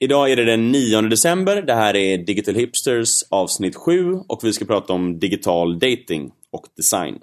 Idag är det den 9 december. Det här är Digital Hipsters avsnitt 7 och vi ska prata om digital dating och design.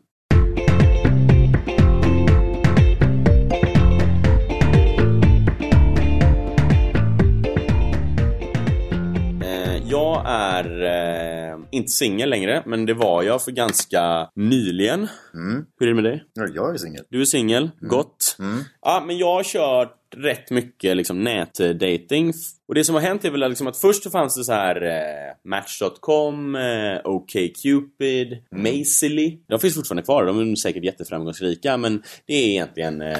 Eh, Jag är eh, inte singel längre, men det var jag för ganska nyligen. Mm. Hur är det med dig? Ja, jag är singel. Du är singel, gott. Mm. Ja, men jag har kört rätt mycket liksom, nätdating. Och det som har hänt är väl liksom att först så fanns det så här eh, Match.com, eh, OkCupid, Mazily. De finns fortfarande kvar, de är säkert jätteframgångsrika men det är egentligen... Eh.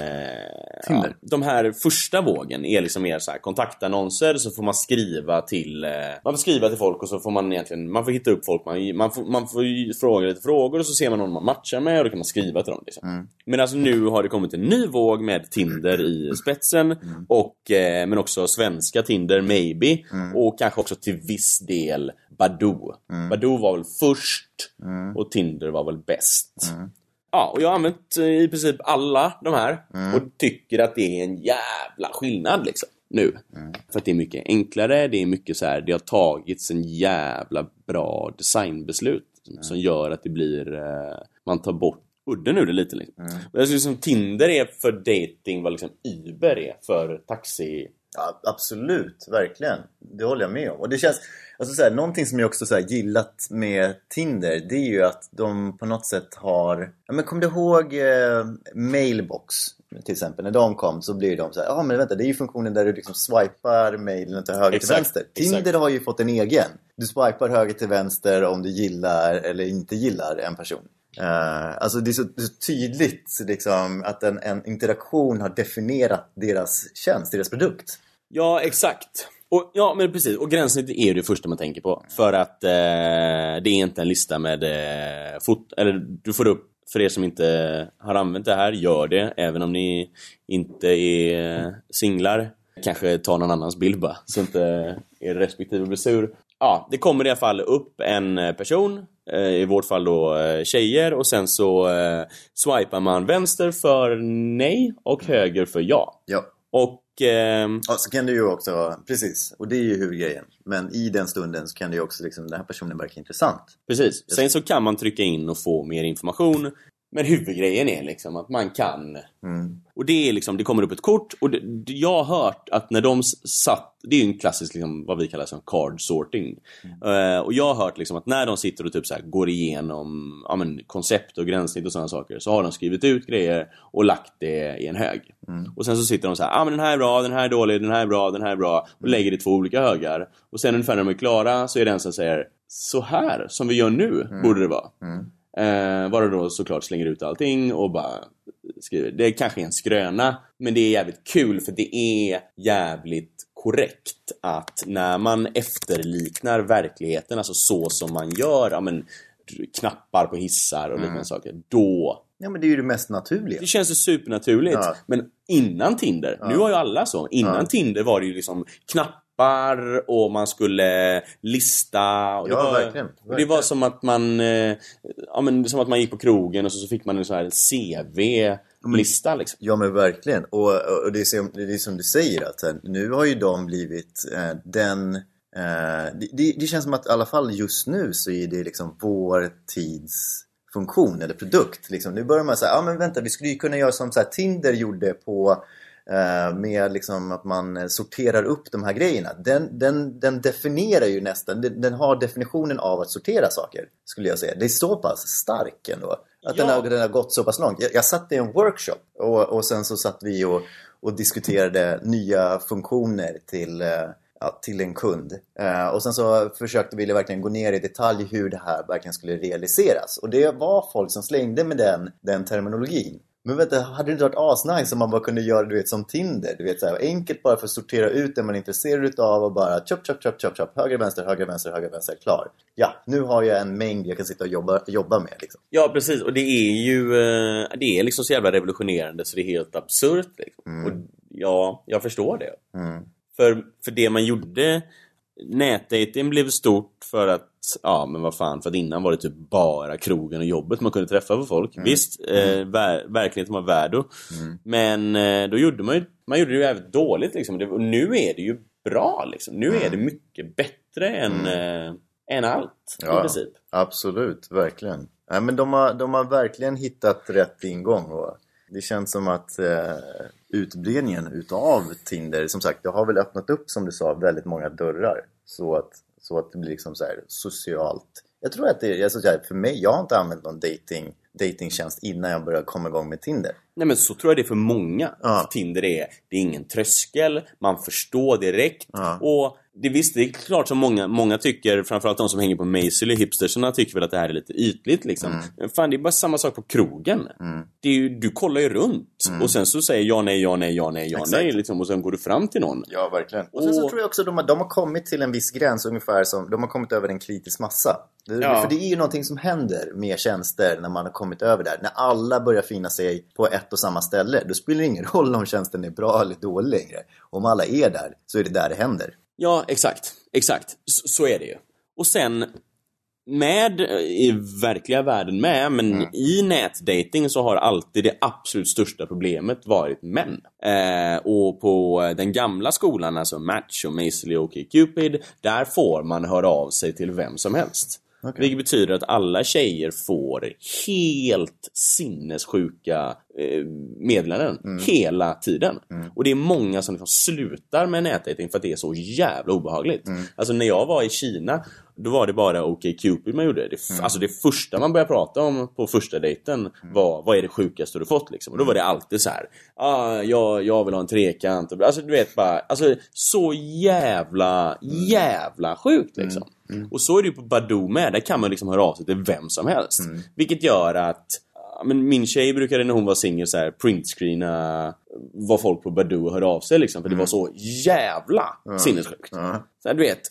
Ja, de här första vågen är liksom mer så här kontaktannonser så får man skriva till... Eh, man får skriva till folk och så får man egentligen... Man får hitta upp folk, man, man, får, man får fråga lite frågor och så ser man någon man matchar med och då kan man skriva till dem. Liksom. Mm. Men alltså nu har det kommit en ny våg med Tinder i spetsen och, eh, men också svenska Tinder, maybe och kanske också till viss del Badoo. Badoo var väl först och Tinder var väl bäst. Ja, och jag har använt eh, i princip alla de här och tycker att det är en jävla skillnad liksom nu. För att det är mycket enklare, det är mycket så här, det har tagits en jävla bra designbeslut som gör att det blir, eh, man tar bort udden ur det lite. Liksom. Och jag skulle som Tinder är för dating vad liksom Uber är för taxi. Ja, absolut, verkligen. Det håller jag med om. Och det känns, alltså så här, någonting som jag också så gillat med Tinder, det är ju att de på något sätt har... Ja, men kom du ihåg eh, Mailbox? Till exempel, när de kom så blir de så här, ja ah, men vänta, det är ju funktionen där du liksom swipar mailen till höger till Exakt, vänster. exakt. Tinder har ju fått en egen. Du swipar höger till vänster om du gillar eller inte gillar en person. Uh, alltså det är så, det är så tydligt liksom, att en, en interaktion har definierat deras tjänst, deras produkt. Ja, exakt. Och, ja, men precis. Och gränssnitt är det första man tänker på. För att eh, det är inte en lista med eh, fot... Eller du får upp, för er som inte har använt det här, gör det. Även om ni inte är singlar. Kanske ta någon annans bild bara, så inte er respektive blir sur. Ja, det kommer i alla fall upp en person, eh, i vårt fall då eh, tjejer, och sen så eh, swipar man vänster för nej och höger för ja. Ja. Och ehm, Ja, så kan det ju också, precis, och det är ju huvudgrejen. Men i den stunden så kan det ju också liksom, den här personen verkar intressant. Precis. Sen så kan man trycka in och få mer information. Men huvudgrejen är liksom att man kan... Mm. Och det är liksom, det kommer upp ett kort och det, jag har hört att när de satt... Det är ju en klassisk, liksom, vad vi kallar som card sorting. Eh, och jag har hört liksom att när de sitter och typ så går igenom ja, men, koncept och gränssnitt och sådana saker så har de skrivit ut grejer och lagt det i en hög. Och sen så sitter de så här, ah, men den här är bra, den här är dålig, den här är bra, den här är bra och lägger det i två olika högar. Och sen ungefär när de är klara så är det en som säger så här som vi gör nu borde det vara. Eh, bara då såklart slänger ut allting och bara skriver. Det kanske är en skröna, men det är jävligt kul för det är jävligt korrekt att när man efterliknar verkligheten, alltså så som man gör, ja men knappar på hissar och liknande saker, då Ja, men det är ju det mest naturliga. det känns ju supernaturligt. Ja. Men innan Tinder, nu har ju alla så. Innan Ja. Tinder var det ju liksom knappar och man skulle lista. Och det Ja, var, verkligen, Och det verkligen. var som att man eh, ja, men som att man gick på krogen och så, så fick man en sån här CV-lista liksom. Ja men verkligen. Och, och det, är som, det är som du säger att nu har ju de blivit eh, den... Eh, det, det, känns som att i alla fall just nu så är det liksom vår tids funktion eller produkt. Liksom. Nu börjar man säga, ja men vänta vi skulle ju kunna göra som så här, Tinder gjorde på med liksom att man eh, sorterar upp de här grejerna. Den, den, den definierar ju nästan, den, den har definitionen av att sortera saker skulle jag säga. Det är så pass stark ändå. Att den, Ja. har, den har gått så pass långt. Jag, jag satt i en workshop och, och sen så satt vi och, och diskuterade nya funktioner till, eh, ja, till en kund. Eh, och sen så försökte vi verkligen gå ner i detalj hur det här verkligen skulle realiseras. Och det var folk som slängde med den, den terminologin. Men vänta, hade det inte varit asnice om man bara kunde göra du vet, som Tinder? Du vet, så här, enkelt bara för att sortera ut det man är intresserad utav och bara chop, chop, chop, chop, chop, höger, vänster, höger, vänster, höger, vänster, klar. Ja, nu har jag en mängd jag kan sitta och jobba, jobba med. Liksom. Ja, precis. Och det är ju eh, det är liksom så jävla revolutionerande så det är helt absurt. Liksom. Och ja, jag förstår det. Mm. För, för det man gjorde Nätdating blev stort för att, ja men vad fan, för att innan var det typ bara krogen och jobbet man kunde träffa för folk. Visst, eh, ver verkligheten var värdo. Men eh, då gjorde man ju, man gjorde det ju jävligt dåligt liksom. Det, och nu är det ju bra liksom. Nu är Mm. det mycket bättre än, eh, än allt i Ja. princip. Absolut, verkligen. Nej, men de, har, de har verkligen hittat rätt ingång. Och det känns som att eh, utbredningen utav Tinder, som sagt, det har väl öppnat upp, som du sa, väldigt många dörrar. Så att, så att det blir liksom så här socialt. Jag tror att det är, så här, för mig, jag har inte använt någon dating, datingtjänst innan jag började komma igång med Tinder. Nej men så tror jag det är för många. Ja. Tinder är, det är ingen tröskel, man förstår direkt. Ja. Och det, visst, det är klart som många, många tycker, framförallt de som hänger på Maisel hipstersarna tycker väl att det här är lite ytligt liksom. Mm. Men fan, det är bara samma sak på krogen. Det är ju, du kollar ju runt och sen så säger ja, nej, ja, nej, ja, nej, ja, Mm. Nej liksom, och sen går du fram till någon. Ja, verkligen. Och sen så Och- tror jag också att de har, de har kommit till en viss gräns ungefär som, de har kommit över en kritisk massa. Det, Ja. För det är ju någonting som händer med tjänster när man har kommit över där. När alla börjar finna sig på ett och samma ställe, då spelar det ingen roll om tjänsten är bra eller dålig längre. Om alla är där, så är det där det händer. Ja, exakt. Exakt. Så, så är det ju. Och sen med i verkliga världen med, men Mm. i nätdating så har alltid det absolut största problemet varit män. Eh, och på den gamla skolan, alltså Match och Mazely och Cupid, där får man höra av sig till vem som helst. Okej. Vilket betyder att alla tjejer får helt sinnessjuka eh, meddelanden Mm. hela tiden. Och det är många som liksom slutar med nätdating för att det är så jävla obehagligt. Mm. Alltså när jag var i Kina, då var det bara OkCupid man gjorde. Det, Mm. Alltså det första man började prata om på första dejten var vad är det sjukaste du fått liksom? Och då var det alltid så här. Ah, jag, jag vill ha en trekant. Alltså du vet bara, alltså så jävla, jävla sjukt liksom. Och så är det ju på Badoo med. Där kan man liksom höra av sig till vem som helst. Vilket gör att ja, men min tjej brukade när hon var singel så här printscreena vad folk på Badoo hör av sig liksom. För det var så jävla sinnessjukt. Ja, Så här, du vet,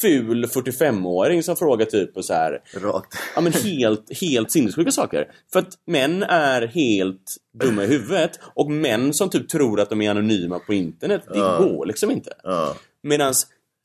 ful 45-åring som frågar typ och så här, rakt. ja men helt, helt sinnessjuka saker. För att män är helt dumma i huvudet och män som typ tror att de är anonyma på internet, det Ja. går liksom inte. Ja. Medan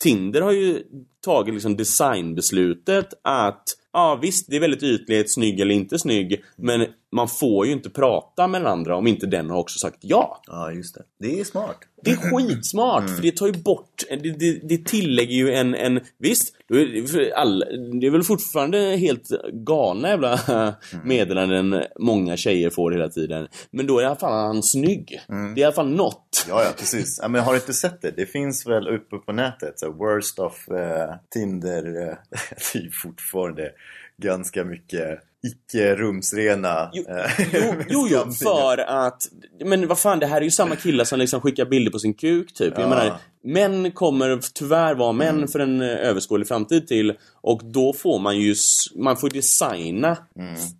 Tinder har ju tagit liksom designbeslutet att Ja visst, det är väldigt ytligt, snygg eller inte snygg. Men man får ju inte prata med den andra om inte den har också sagt ja. ja, just det. Det är smart. Det är skitsmart, för det tar ju bort, det, det, det tillägger ju en, en visst, är det, är väl fortfarande helt galna jävla meddelanden många tjejer får hela tiden. Men då är i alla fall han snygg. Det är i alla fall något. Ja, ja, precis. Ja, men har du inte sett det? Det finns väl uppe på nätet, så worst of eh, Tinder. Eh, det är fortfarande ganska mycket icke-rumsrena Jo, eh, jo, jo, för att... Men vad fan, det här är ju samma killar som liksom skickar bilder på sin kuk, typ. Jag Ja. menar, män kommer tyvärr vara män för en eh, överskådlig framtid till. Och då får man ju... Man får designa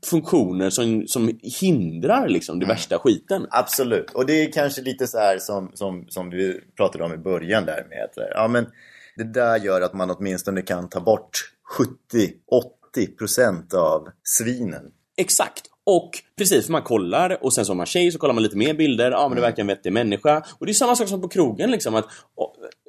funktioner som, som hindrar liksom det värsta skiten. Absolut, och det är kanske lite så här som, som, som vi pratade om i början där med att ja, men det där gör att man åtminstone kan ta bort 70-80% av svinen. Exakt. Och precis, för man kollar och sen som man tjej så kollar man lite mer bilder. Ja, men det verkar en vettig människa. Och det är samma sak som på krogen liksom. Att,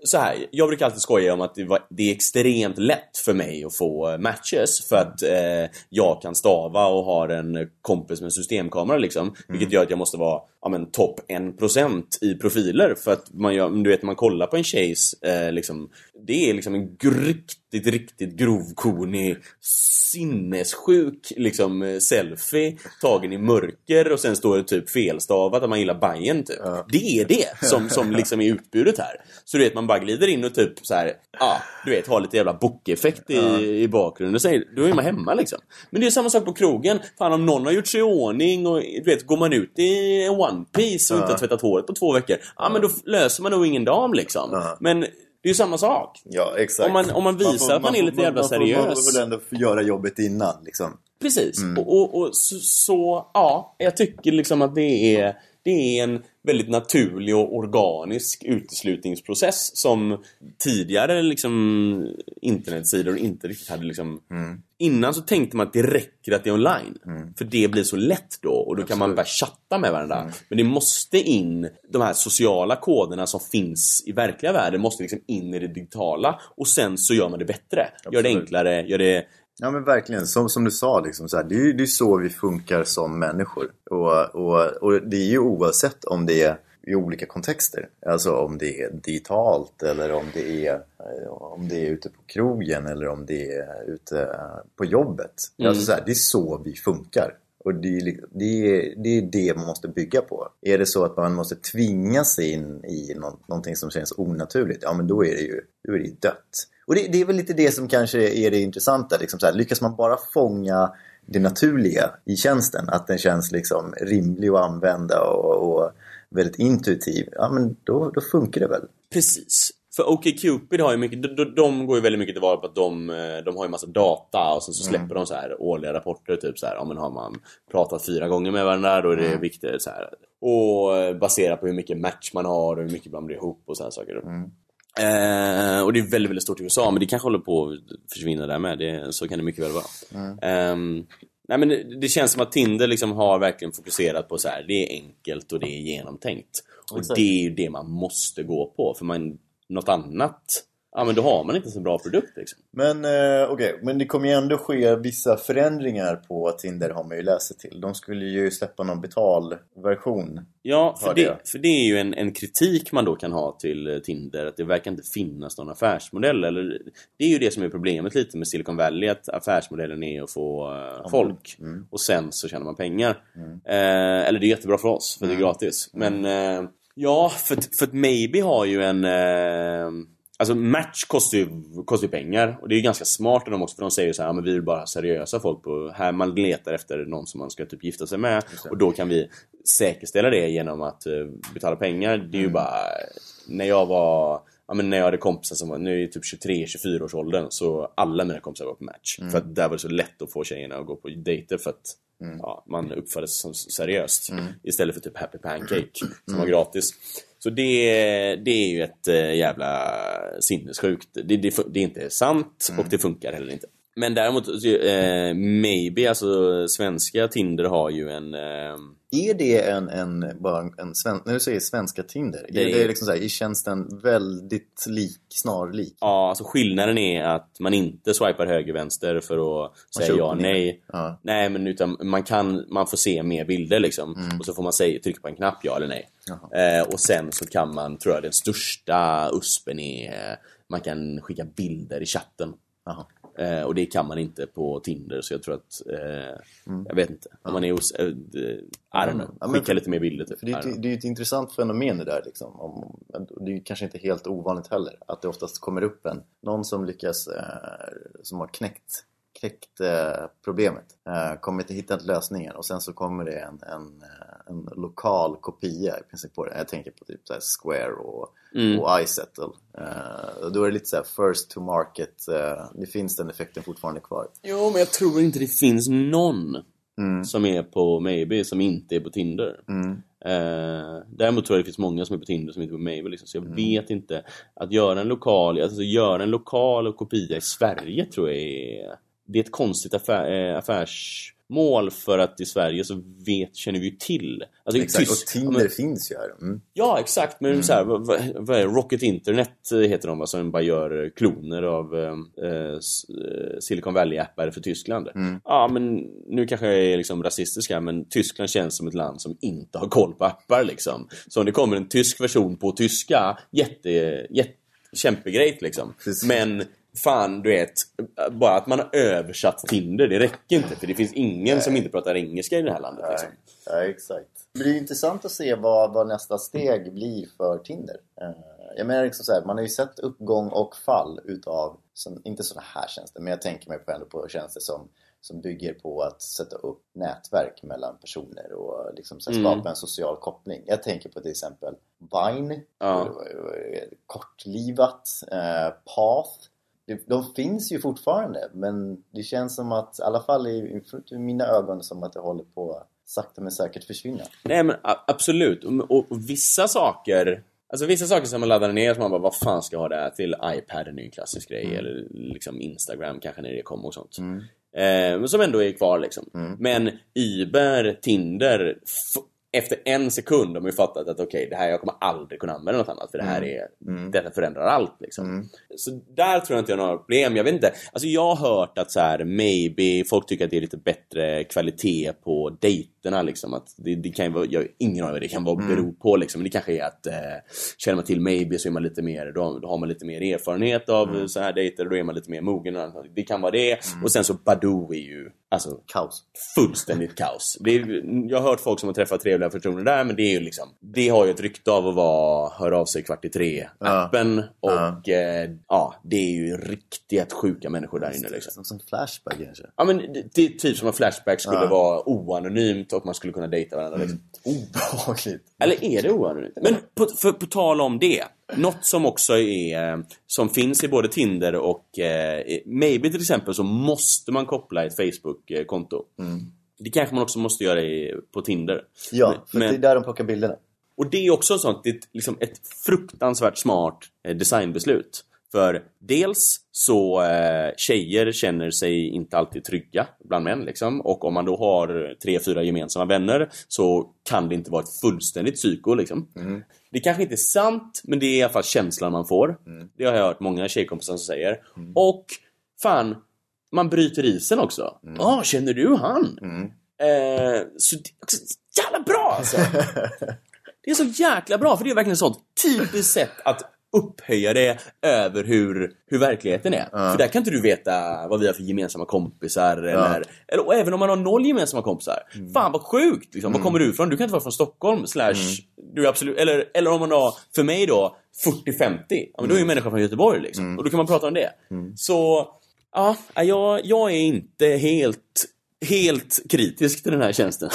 så här, jag brukar alltid skoja om att det, var, det är extremt lätt för mig att få matches. För att eh, jag kan stava och har en kompis med systemkamera liksom. Vilket gör att jag måste vara ja, men, topp 1% i profiler. För att man gör, du vet, man kollar på en tjejs eh, liksom, det är liksom en riktigt, riktigt grovkornig sinnessjuk liksom selfie tagen i mörker och sen står det typ felstavat att man gillar Bajen typ. Det är det som, som liksom är utbudet här. Så du vet, man bara glider in och typ så här, ja, du vet, har lite jävla bockeffekt i, i bakgrunden säger, då är man hemma liksom. Men det är samma sak på krogen. Fan om någon har gjort sig i ordning och du vet, går man ut i one piece och inte har tvättat håret på två veckor, ja men då löser man nog ingen dam liksom. Ja. Men det är ju samma sak. Ja, exakt. Om man- om man visar att man är lite jävla man, seriös. Man får väl ändå göra jobbet innan liksom. Precis. Och, och, och så, så, ja, jag tycker liksom att det är, det är en väldigt naturlig och organisk uteslutningsprocess som tidigare liksom internetsidor inte riktigt hade liksom... Innan så tänkte man att det räcker att det är online. För det blir så lätt då och då kan man Absolut. bara chatta med varandra. Men det måste in, de här sociala koderna som finns i verkliga världen måste liksom in i det digitala och sen så gör man det bättre. Gör det Absolut. enklare, gör det Ja men verkligen, som, som du sa, liksom, så här, det, är, ju- det är så vi funkar som människor. Och, och, och det är ju oavsett om det är i olika kontexter. Alltså om det är digitalt eller om det är, eh, om det är ute på krogen eller om det är ute på jobbet. Mm. Alltså så här, det är så vi funkar. Och det är, liksom- det, är, det är det man måste bygga på. Är det så att man måste tvinga sig in i nå- någonting som känns onaturligt, ja men då är det ju, då är det ju dött. Och det, det är väl lite det som kanske är det intressanta. Liksom så här, lyckas man bara fånga det naturliga i tjänsten, att den känns liksom rimlig att använda och, och väldigt intuitiv, ja men då, då funkar det väl. Precis. För OkCupid har ju mycket, de, de, de går ju väldigt mycket tillvara på att de, eh, de har ju massa data och sen så släpper de så här årliga rapporter typ så här, ja men har man pratat fyra gånger med varandra då är det viktigt så här. Och eh, baserat på hur mycket match man har och hur mycket man blir ihop och sådana saker. Eh, och det är väldigt, väldigt stort i USA men det kanske håller på att försvinna där med. Det, så kan det mycket väl vara. Ehm, nej men det, det känns som att Tinder liksom har verkligen fokuserat på så här. det är enkelt och det är genomtänkt. Och det är ju det man måste gå på för man, något annat, ja men då har man inte så bra produkt liksom. Men eh, okej, men det kommer ju ändå ske vissa förändringar på Tinder har man ju läst sig till. De skulle ju släppa någon betalversion. Ja, för det, jag. för det är ju en, en kritik man då kan ha till eh, Tinder, att det verkar inte finnas någon affärsmodell. Eller, det är ju det som är problemet lite med Silicon Valley, att affärsmodellen är att få eh, folk och sen så tjänar man pengar. Eh, eller det är jättebra för oss, för det är gratis. Men eh, ja, för, för att Maybe har ju en... Eh, Alltså match kostar ju, kostar ju pengar. Och det är ju ganska smart av dem också för de säger ju så här, ja, men vi vill bara ha seriösa folk på, här. Man letar efter någon som man ska typ gifta sig med. Och då kan vi säkerställa det genom att eh, betala pengar. Det är ju bara, när jag var, ja men när jag hade kompisar som var, nu är typ 23-24 års åldern så alla mina kompisar var på match. För att där var det så lätt att få tjejerna att gå på dejter för att ja, man uppfattades som seriöst istället för typ Happy Pancake som var gratis. Så det, det är ju ett eh, jävla sinnessjukt. Det, det, det är inte sant och det funkar heller inte. Men däremot, eh, maybe, alltså svenska Tinder har ju en... Eh, Är det en, en, bara en, en sven, när du säger svenska Tinder, Det är är- det liksom så här, i tjänsten väldigt lik, snarlik? ja, alltså skillnaden är att man inte swipar höger-vänster för att säga kör ja nej. Ja. Nej, men utan man kan, man får se mer bilder liksom. Och så får man säga, trycka på en knapp, ja eller nej. Eh, och sen så kan man, tror jag den största USPen är, man kan skicka bilder i chatten. Jaha. Eh, och det kan man inte på Tinder, så jag tror att, eh, jag vet inte. Om man är os... Eh, I don't know. Ja, Skicka lite mer bilder typ. Det, är, det är ju ett intressant fenomen det där liksom. Om, det är kanske inte helt ovanligt heller. Att det oftast kommer upp en, någon som lyckas, eh, som har knäckt, knäckt eh, problemet. Eh, kommer inte hitta lösningen och sen så kommer det en, en, eh, en lokal kopia i princip på det. Jag tänker på typ så här Square och, Mm. och iSettle. Eh, och då är det lite så här first to market. Eh, det finns den effekten fortfarande kvar. Jo, men jag tror inte det finns någon Mm. som är på Maybe som inte är på Tinder. Mm. Eh, däremot tror jag det finns många som är på Tinder som inte är på Maybe. Liksom. Så jag Mm. vet inte. Att göra en lokal, alltså göra en lokal kopia i Sverige tror jag är... Det är ett konstigt affär, eh, affärsmål för att i Sverige så vet, känner vi ju till. Alltså, Exakt, och Tysk- Tinder ja, men- finns ju här. Mm. Ja, exakt. Men så här, vad, vad, vad? Rocket Internet heter de, va, som bara gör eh, kloner av eh, eh, eh, Silicon Valley-appar för Tyskland. Ja, men nu kanske jag är liksom rasistisk här, men Tyskland känns som ett land som inte har koll på appar liksom. Så om det kommer en tysk version på tyska, jätte, jätte kämpegrejt liksom. Precis. Men fan, du vet, bara att man har översatt Tinder, det räcker inte. För det finns ingen som inte pratar engelska i det här landet. Liksom. Ja, exakt. Det är intressant att se vad, vad nästa steg blir för Tinder. Eh, Jag menar liksom så här, man har ju sett uppgång och fall utav, som, inte sådana här tjänster, men jag tänker mig på ändå på tjänster som, som bygger på att sätta upp nätverk mellan personer och liksom så Mm. skapa en social koppling. Jag tänker på till exempel Vine, Ja. kortlivat, eh, Path. De finns ju fortfarande men det känns som att, i alla fall i, i mina ögon, som att det håller på sakta men säkert försvinna. Nej men absolut. Och, och, och vissa saker Alltså vissa saker som man laddar ner som man bara, vad fan ska jag ha det här till? iPaden är ju en klassisk grej, eller liksom Instagram kanske när det kommer och sånt. Eh, men som ändå är kvar liksom. Men Uber, Tinder, efter en sekund har man ju fattat att okej, det här jag kommer aldrig kunna använda något annat för det här är, detta förändrar allt liksom. Så där tror jag inte jag har några problem. Jag vet inte, alltså jag har hört att så här, maybe folk tycker att det är lite bättre kvalitet på dejterna liksom. Att det, det kan ju vara, jag har ingen aning vad det kan vara bero på liksom. Men det kanske är att eh, känner man till maybe så är man lite mer, då, då har man lite mer erfarenhet av så här dejter och då är man lite mer mogen. Det kan vara det. Och sen så Badoo är ju, alltså Kaos. fullständigt kaos. Är, jag har hört folk som har träffat trevliga personer där, men det är ju liksom... Det har ju ett rykte av att vara hör av sig kvart i tre-appen. Och eh, ja, det är ju riktigt sjuka människor där inne liksom. Som, som Flashback kanske. Ja men det, det typ som en Flashback skulle vara oanonymt och man skulle kunna dejta varandra liksom. Obehagligt. Eller är det oanonymt? Men på, för, på tal om det. Något som också är, som finns i både Tinder och eh, Maybe till exempel så måste man koppla ett Facebook-konto. Det kanske man också måste göra i, på Tinder. Ja, för Men- det är där de plockar bilderna. Och det är också ett sånt, det är ett, liksom ett fruktansvärt smart eh, designbeslut. För dels så eh, tjejer känner sig inte alltid trygga bland män liksom. Och om man då har tre, fyra gemensamma vänner så kan det inte vara ett fullständigt psyko liksom. Det kanske inte är sant, men det är i alla fall känslan man får. Det har jag hört många tjejkompisar som säger. Och fan, man bryter isen också. Ja, känner du han? Eh, så det är också jävla bra alltså! Det är så jäkla bra, för det är verkligen ett sånt typiskt sätt att upphöja det över hur, hur verkligheten är. För där kan inte du veta vad vi har för gemensamma kompisar eller, eller och även om man har noll gemensamma kompisar. Fan vad sjukt! Liksom. Var kommer du ifrån? Du kan inte vara från Stockholm slash du är absolut, eller, eller om man har, för mig då, 40-50. Ja, men då är ju människan från Göteborg liksom. Och då kan man prata om det. Så, ja, jag, jag är inte helt, helt kritisk till den här tjänsten.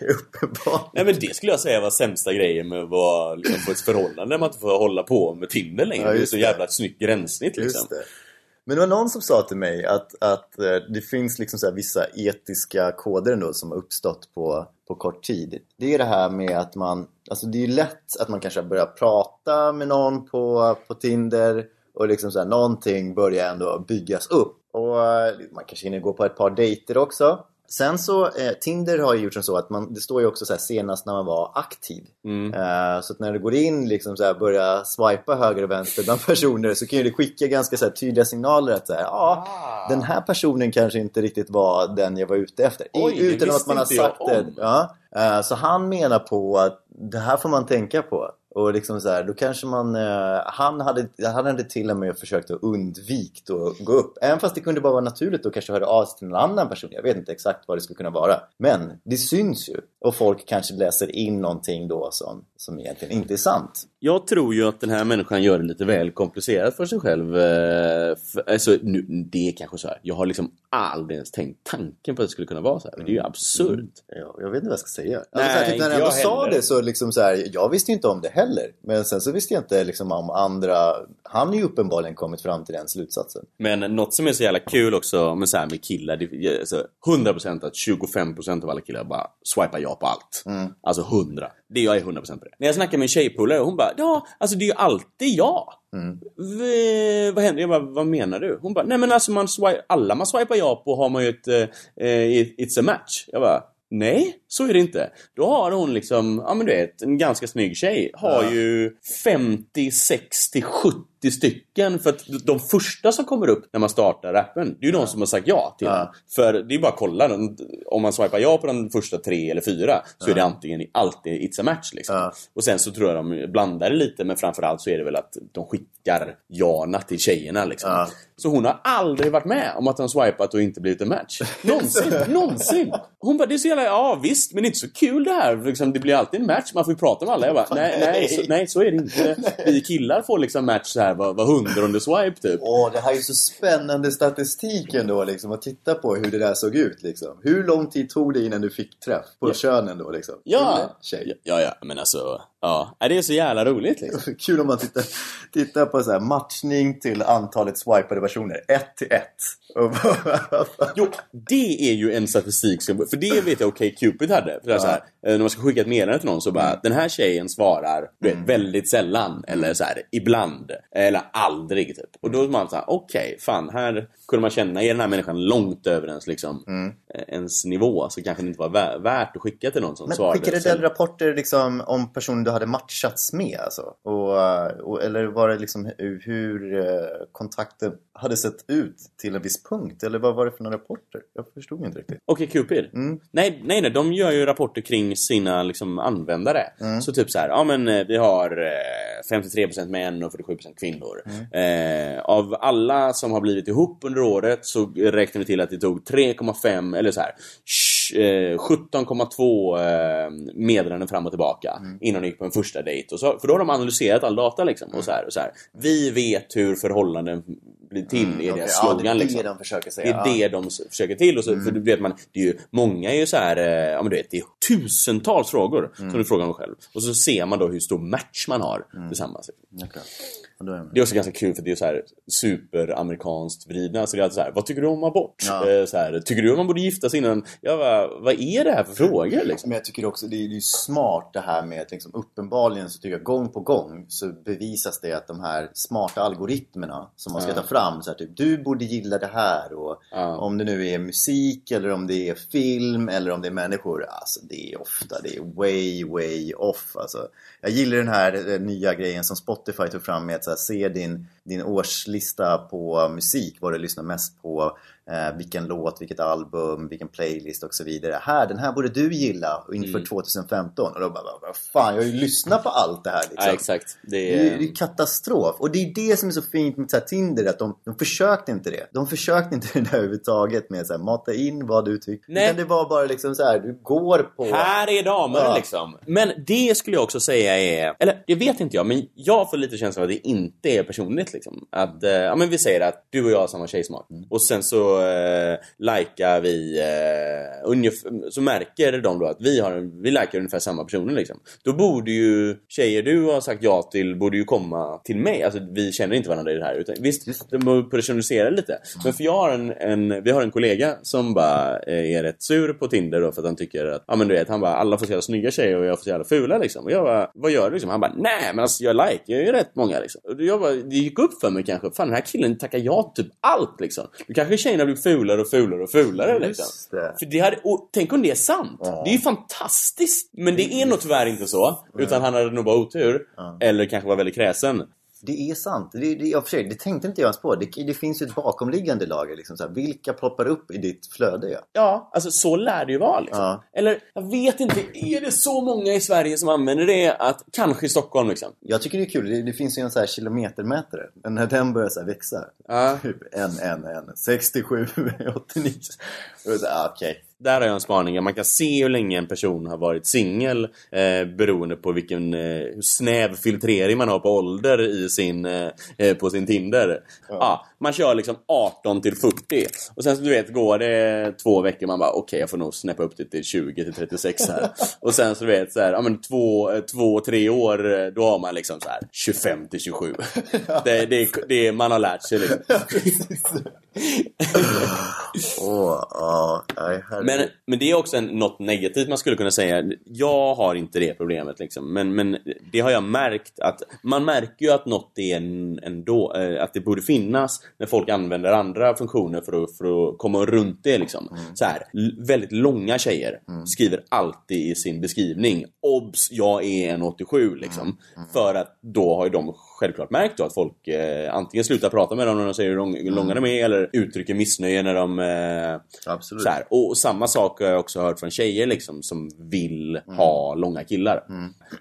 Uppenbart. Nej men det skulle jag säga var sämsta grejen med att vara, liksom, få ett förhållande man inte får hålla på med Tinder längre. Ja, det är så jävla ett snyggt gränssnitt liksom. Just det. Men det var någon som sa till mig att, att eh, det finns liksom så vissa etiska koder ändå som har uppstått på, på kort tid. Det är det här med att man, alltså det är ju lätt att man kanske börjar prata med någon på, på Tinder och liksom så här, någonting börjar ändå byggas upp. Och eh, man kanske hinner gå på ett par dejter också. Sen så, eh, Tinder har ju gjort som så att man, det står ju också så senast när man var aktiv. Eh, så att när du går in liksom så här, börjar swipa höger och vänster bland personer så kan ju det skicka ganska så här, tydliga signaler att så här, Ah. den här personen kanske inte riktigt var den jag var ute efter. Oj, utan att man har sagt det. Ja. Eh, så han menar på att det här får man tänka på. Och liksom så här, då kanske man... eh, han, hade, han hade till och med försökt att undvikt att gå upp. Även fast det kunde bara vara naturligt att kanske höra av sig till en annan person. Jag vet inte exakt vad det skulle kunna vara. Men det syns ju. Och folk kanske läser in någonting då som, som egentligen inte är sant. Jag tror ju att den här människan gör det lite väl komplicerat för sig själv. eh, För, alltså, nu, det är kanske så här. Jag har liksom aldrig ens tänkt tanken på att det skulle kunna vara så här. Men det är ju absurt. Ja, jag vet inte vad jag ska säga. Alltså, Nej, så här, typ, när jag ändå jag sa det så liksom så här, jag visste ju inte om det heller. Men sen så visste jag inte liksom om andra. Han har ju uppenbarligen kommit fram till den slutsatsen. Men något som är så jävla kul också med, så här, med killar. Det, är, alltså, 100% att 25% av alla killar bara swipar ja på allt. Alltså 100. Det jag är 100% på det. När jag snackar med en tjejpolare hon bara ja, alltså det är ju alltid ja. V- vad händer? Jag bara, vad menar du? Hon bara, nej men alltså man swipe, alla man swipar ja på har man ju ett, eh, eh, it's a match. Jag bara, nej, så är det inte. Då har hon liksom, ja men du vet, en ganska snygg tjej har ju 50, 60, 70 stycken. För att de första som kommer upp när man startar appen, det är ju de som har sagt ja till Ja. den. För det är bara att kolla, om man swipar ja på de första tre eller fyra så är det antingen alltid it's a match liksom. Ja. Och sen så tror jag de blandar det lite men framförallt så är det väl att de skickar jana till tjejerna liksom. Ja. Så hon har aldrig varit med om att de swipat och inte blivit en match. Någonsin! någonsin! Hon bara, det är så jävla, ja visst men det är inte så kul det här. Liksom, det blir alltid en match, man får ju prata med alla. Jag bara, nej, nej, så, nej så är det inte. Vi killar får liksom match så här var, var hundrade swipe typ. Åh, det här är ju så spännande statistik ändå liksom. Att titta på hur det där såg ut liksom. Hur lång tid tog det innan du fick träff på Ja. könen då liksom? Ja! Kille, Tjej. Ja, ja, men alltså, ja. Nej, Det är så jävla roligt liksom. Kul om man tittar, tittar på så här, matchning till antalet swipade personer. Ett till ett. Och bara- Jo, det är ju en statistik som, för det vet jag okej Cupid hade. För det är så här, eh, när man ska skicka ett meddelande till någon så bara, den här tjejen svarar vet, väldigt sällan, eller så här, ibland, eller aldrig typ. Och då är man såhär, okej, fan, här kunde man känna, är den här människan långt över ens liksom, ens nivå så kanske det inte var vä- värt att skicka till någon som Men svarade. skickade Sen- den rapporter liksom om personer du hade matchats med alltså? Och, eh, och, eller var det liksom hur, eh, kontakten hade sett ut till en viss punkt? Eller vad var det för några rapporter? Jag förstod inte riktigt. Okej, Cupid? Mm. Nej, nej, nej, de gör ju rapporter kring sina liksom, användare. Mm. Så typ så här, ja men eh, vi har eh, 53% män och 47% kvinnor. Mm. Eh, av alla som har blivit ihop under året så räknar vi till att det tog 3,5 eller så här sh- eh, 17,2 eh, meddelanden fram och tillbaka Mm. innan de gick på en första dejt. Och så, för då har de analyserat all data liksom. Och så här, och så här. Vi vet hur förhållanden blir till, Mm, Okej, deras ja, slogan. det är det liksom. de försöker Det säga. är det de försöker till. Och så, För du vet man, det är ju, många är ju så här, eh, ja men du vet, det är tusentals frågor som du frågar mig själv. Och så ser man då hur stor match man har tillsammans. Ja. Det är också ganska kul för det är så här superamerikanskt vridna. Så det är alltid så här, vad tycker du om abort? Ja. Eh, Så här, tycker du att man borde gifta sig innan? Ja, vad, vad är det här för frågor liksom? Men jag tycker också det är, det är smart det här med att liksom, uppenbarligen så tycker jag gång på gång så bevisas det att de här smarta algoritmerna som man ska Ja. ta fram så här, typ du borde gilla det här och Ja. om det nu är musik eller om det är film eller om det är människor alltså det är ofta det är way way off alltså. Jag gillar den här eh, nya grejen som Spotify tog fram med att här, se din, din årslista på musik vad du lyssnar mest på eh, vilken låt, vilket album, vilken playlist och så vidare. Här, den här borde du gilla inför Mm. 2015. Och då bara, vad fan, jag har ju lyssnat på allt det här liksom. Ja, exakt. Det är, det är katastrof. Och det är det som är så fint med så här Tinder, att de, de försökte inte det. De försökte inte det där överhuvudtaget med att mata in vad du tycker. Nej. Utan det var bara liksom så här, du går på... Här är damer Ja. liksom. Men det skulle jag också säga är, eller det vet inte jag, men jag får lite känslan av att det inte är personligt liksom. Att, eh, ja men vi säger att du och jag har samma tjejsmak. Och sen så eh, likar vi, eh, ungef- så märker de då att vi har, en- vi likar ungefär samma personer liksom. Då borde ju tjejer du har sagt ja till, borde ju komma till mig. Alltså vi känner inte varandra i det här. Utan, visst, de bör personalisera lite. Men för jag har en, en, vi har en kollega som bara eh, är rätt sur på Tinder då för att han tycker att, ja men du vet, han bara alla får så jävla snygga tjejer och jag får så jävla fula liksom. Och jag bara, vad gör du liksom? Han bara, nej men alltså jag likar ju rätt många liksom. Och jag bara, det gick upp för mig kanske, fan den här killen tackar ja typ allt liksom. Då kanske tjejerna blir fulare och fulare och fulare liksom. Just det. För det hade, tänk om det är sant! Ja. Det är ju fantastiskt! Men det är nog tyvärr inte så. Utan han hade nog bara otur. Ja. Eller kanske var väldigt kräsen. Det är sant. Det, det, jag för sig, det tänkte inte jag ens på. Det, det finns ju ett bakomliggande lager. Liksom, så här, vilka ploppar upp i ditt flöde? Ja. Ja, alltså så lär det ju vara liksom. Ja. Eller, jag vet inte, är det så många i Sverige som använder det? Att, kanske i Stockholm liksom. Jag tycker det är kul. Det, det finns ju en så här kilometermätare. Men när den börjar så växa. Ja. Typ en, en, en. 67, 89. Och då ah. Där har jag en spaning. Man kan se hur länge en person har varit singel eh, beroende på vilken eh, snäv filtrering man har på ålder i sin, eh, eh, på sin Tinder. Ja. Man kör liksom 18 till 40 och sen så du vet går det två veckor man bara okej jag får nog snäppa upp det till 20 till 36 här. och sen så du vet så här, ja men två, två, tre år då har man liksom så här 25 till 27. det, det, det man har lärt sig liksom. Nej, herregud. Men, men det är också en, något negativt man skulle kunna säga. Jag har inte det problemet liksom. Men, men det har jag märkt att man märker ju att något är en, ändå, eh, att det borde finnas när folk använder andra funktioner för att, för att komma runt det liksom. Så här, väldigt långa tjejer skriver alltid i sin beskrivning Obs! Jag är en 87 liksom. För att då har ju de självklart märkt då att folk eh, antingen slutar prata med dem när de säger hur lång, långa de är eller uttrycker missnöje när de eh, Absolut. så här. Och, och samma sak har jag också hört från tjejer liksom, som vill ha långa killar.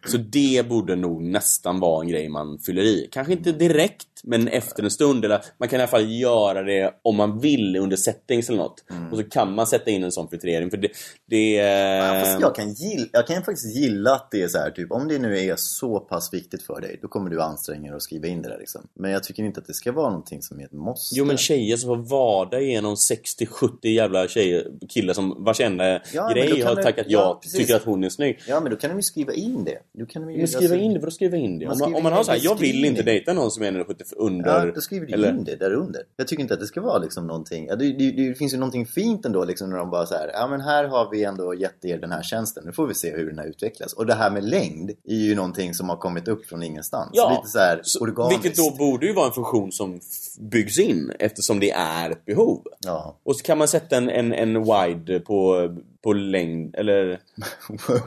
Så det borde nog nästan vara en grej man fyller i. Kanske inte direkt, men efter en stund. Eller man kan i alla fall göra det om man vill under settings eller något. Och så kan man sätta in en sån filtrering. För det... det Ja, eh, jag, kan gilla, jag kan faktiskt gilla att det är så här, typ, om det nu är så pass viktigt för dig, då kommer du anstränga dig och skriva in det där liksom. Men jag tycker inte att det ska vara någonting som är ett måste. Jo men tjejer som får vada igenom 60-70 jävla tjejer, killar som vars enda Ja, grej har du- tackat ja, ja, precis. tycker att hon är snygg. Ja, men då kan de ju skriva in det. Då kan de ju, Men skriva alltså- in det, vadå skriva in det? Man Om man, om man har en så här, jag vill inte dejta någon som är 1,70 under... Ja, då skriver du eller- in det där under. Jag tycker inte att det ska vara liksom någonting... Ja, det, det, det finns ju någonting fint ändå liksom när de bara så här, ja men här har vi ändå gett er den här tjänsten. Nu får vi se hur den här utvecklas. Och det här med längd är ju någonting som har kommit upp från ingenstans. Ja, Lite så här Så, organiskt. vilket då borde ju vara en funktion som byggs in eftersom det är ett behov. Ja. Och så kan man sätta en, en, en wide på, på längd, eller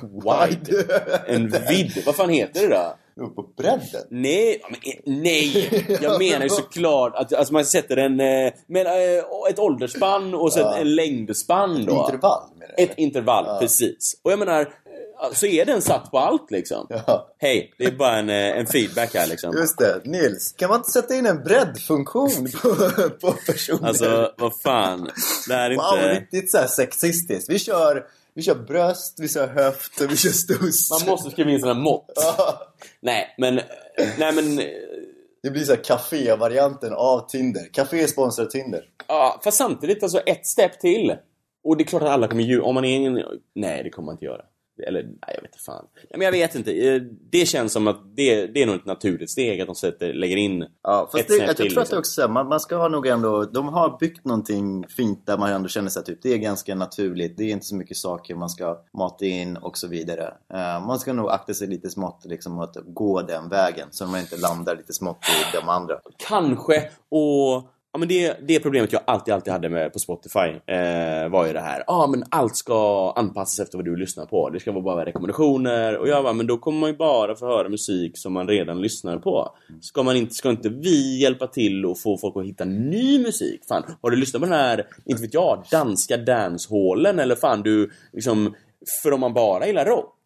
wide? En vidd, vad fan heter det då? På bredden? Nej, men, eh, nej! Jag menar ju såklart att alltså man sätter en, eh, men, eh, ett åldersspann och så Ja. en längdspann då. Intervall menar? Ett intervall, Ja. precis. Och jag menar, så är den satt på allt liksom. Ja. Hej, det är bara en, eh, en feedback här liksom. Just det, Nils. Kan man inte sätta in en breddfunktion på, på personer? Alltså, vad fan. Det här är wow, inte... riktigt så här sexistiskt. Vi kör, vi kör bröst, vi kör höft och vi kör stuss. Man måste skriva in sådana mått. Ja. Nej, men... Nej, men... Det blir så här café-varianten av Tinder. Café sponsrar Tinder. Ja, fast samtidigt, alltså ett steg till. Och det är klart att alla kommer ju... Om man är en... Nej, det kommer man inte göra. Eller, nej, jag vet inte fan. Nej, men jag vet inte. Eh, Det känns som att det, det är nog ett naturligt steg att de sätter, lägger in Ja, fast ett det, snäpp jag, till. tror att det liksom. också man, man ska ha nog ändå, de har byggt någonting fint där man ändå känner sig typ, det är ganska naturligt, det är inte så mycket saker man ska mata in och så vidare. Eh, man ska nog akta sig lite smått liksom att gå den vägen så man inte landar lite smått i de andra. Kanske, och... Ja, men det, det problemet jag alltid, alltid hade med på Spotify eh, var ju det här. Ja, ah, men allt ska anpassas efter vad du lyssnar på. Det ska vara bara rekommendationer. Och jag bara, men då kommer man ju bara få höra musik som man redan lyssnar på. Ska, man inte, ska inte vi hjälpa till och få folk att hitta ny musik? Fan, har du lyssnat på den här, inte vet jag, danska dancehallen? Eller fan, du liksom... För om man bara gillar rock,